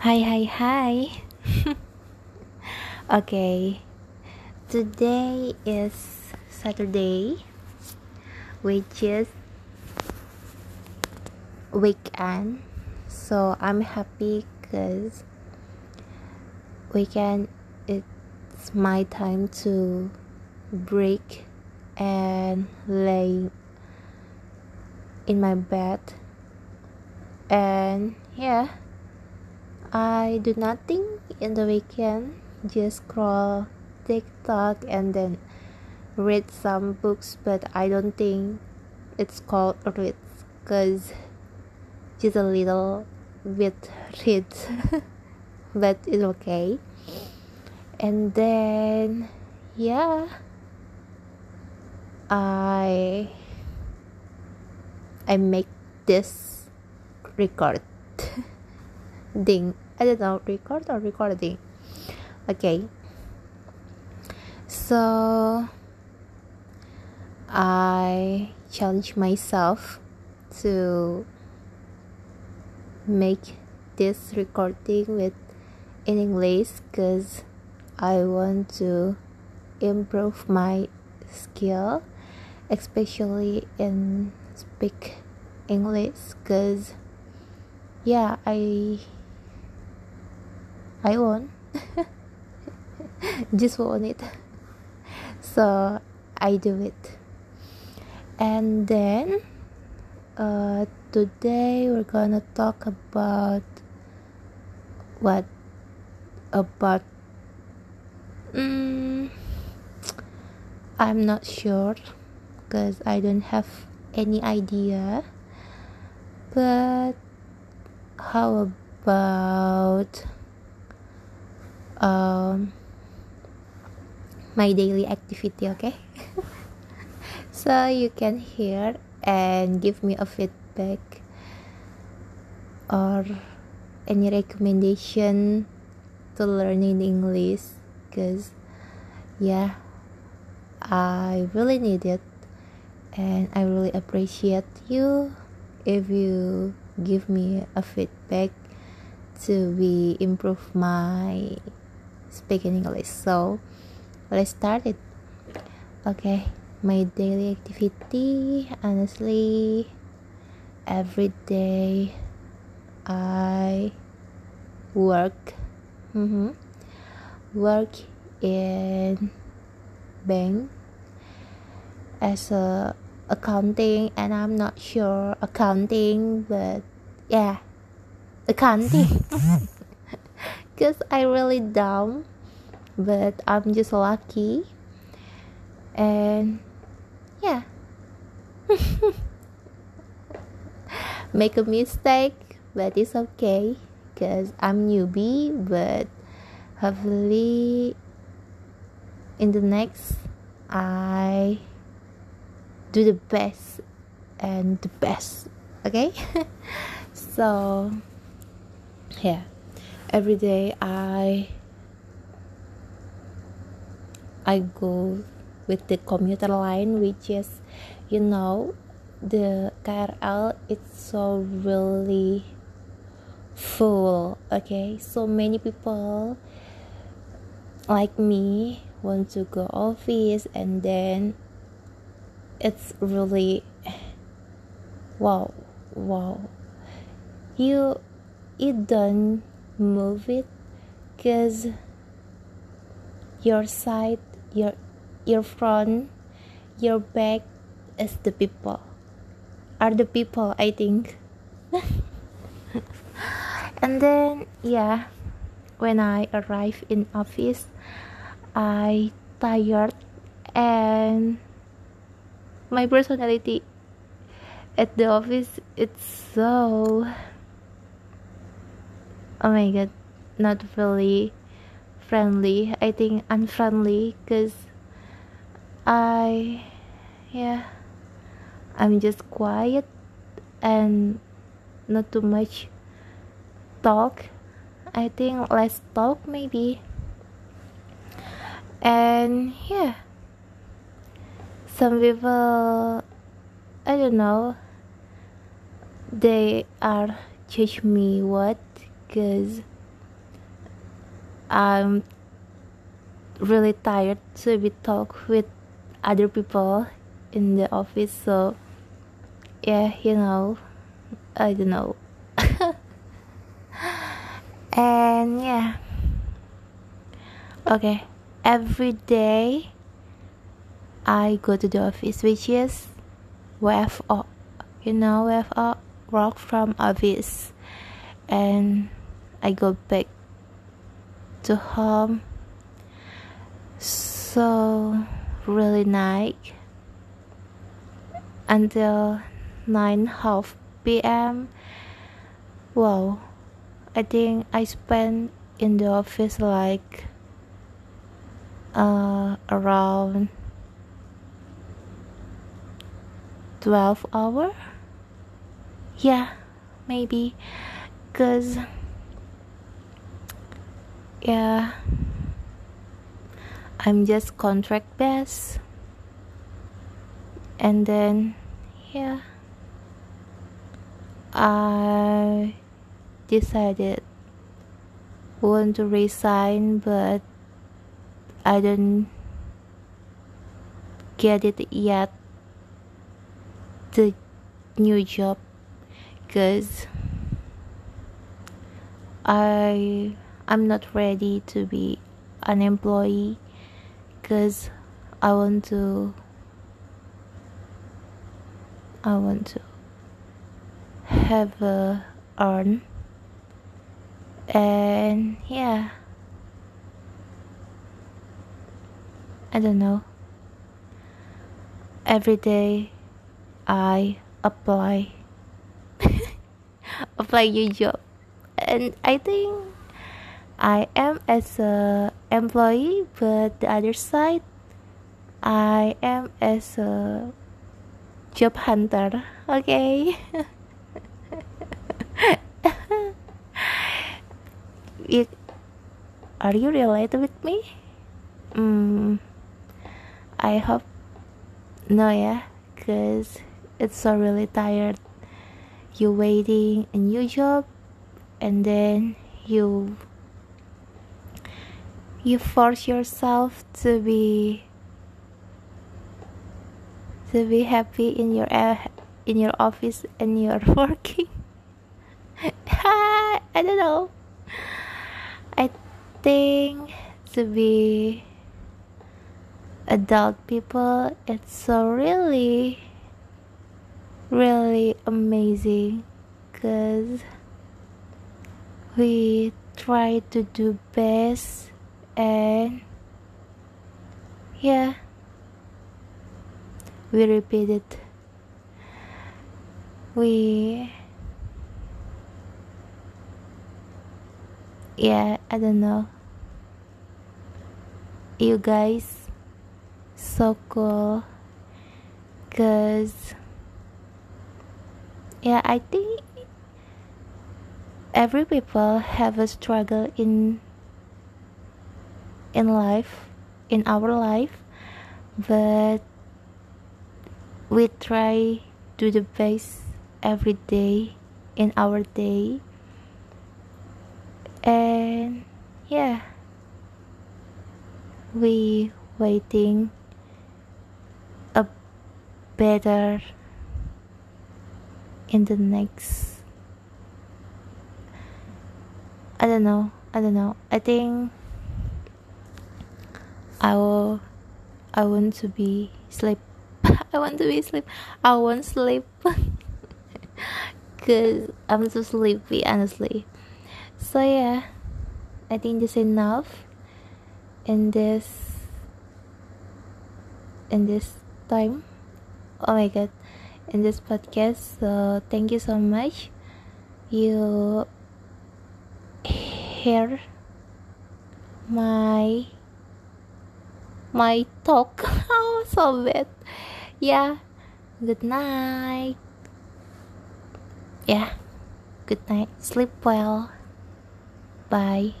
Hi, hi, hi. okay, today is Saturday, which is weekend. So I'm happy because weekend it's my time to break and lay in my bed and yeah I do nothing in the weekend, just scroll TikTok and then read some books, but I don't think it's called read because just a little bit read, but it's okay. And then, yeah, I I make this record. ding. I don't know record or recording okay. So I challenge myself to make this recording with in English because I want to improve my skill especially in speak English because yeah I I won just want it. So I do it. And then uh, today we're gonna talk about what? About mm, I'm not sure because I don't have any idea. But how about um, my daily activity okay? So you can hear and give me a feedback or any recommendation to learning english because yeah i really need it and i really appreciate you if you give me a feedback to be improve my speaking English. So let's start it. Okay, my daily activity honestly every day I work mm-hmm, work in bank as a accounting and I'm not sure accounting but yeah accounting because I really dumb but I'm just lucky. And yeah. Make a mistake but it's okay because I'm newbie but hopefully in the next I do the best and the best okay? So yeah every day I I go with the commuter line which is you know the KRL it's so really full okay? So many people like me want to go office and then it's really wow wow. You you don't move it because your side your your front your back is the people. Are the people i think. And then yeah when i arrive in office i tired and my personality at the office it's so oh my god not really friendly. I think unfriendly because i yeah i'm just quiet and not too much talk. I think less talk maybe. And yeah some people i don't know they are judge me what because I'm really tired to be talk with other people in the office so yeah you know I don't know. And yeah. Okay every day I go to the office which is WFO you know WFO work from office. And I go back to home. So really night. Until 9 half pm wow. I think i spent in the office like uh, around 12 hour? Yeah maybe. Because yeah. I'm just contract based and then yeah. I decided want to resign but I don't get it yet. The new job. Because I I'm not ready to be an employee because I want to I want to have a earn and yeah. I don't know. Every day I apply apply your job. And I think I am as a employee but the other side I am as a job hunter. Okay. Are you related with me? Mm, I hope no yeah cause it's so really tired. You waiting a new job and then you you force yourself to be to be happy in your uh, in your office and you're working. I don't know. I think to be adult people it's so really really amazing because we try to do best and yeah. We repeat it. We yeah i don't know. You guys so cool. Because yeah i think every people have a struggle in in life in our life but we try do the best every day in our day. And yeah we waiting a better in the next i don't know i don't know. I think I will I want to be sleep I want to be sleep I want sleep. Cause I'm so sleepy honestly. So yeah. I think this enough. In this in this time. Oh my god. In this podcast. So thank you so much. You hear my my talk oh so bad yeah. Good night. Yeah. Good night. Sleep well. Bye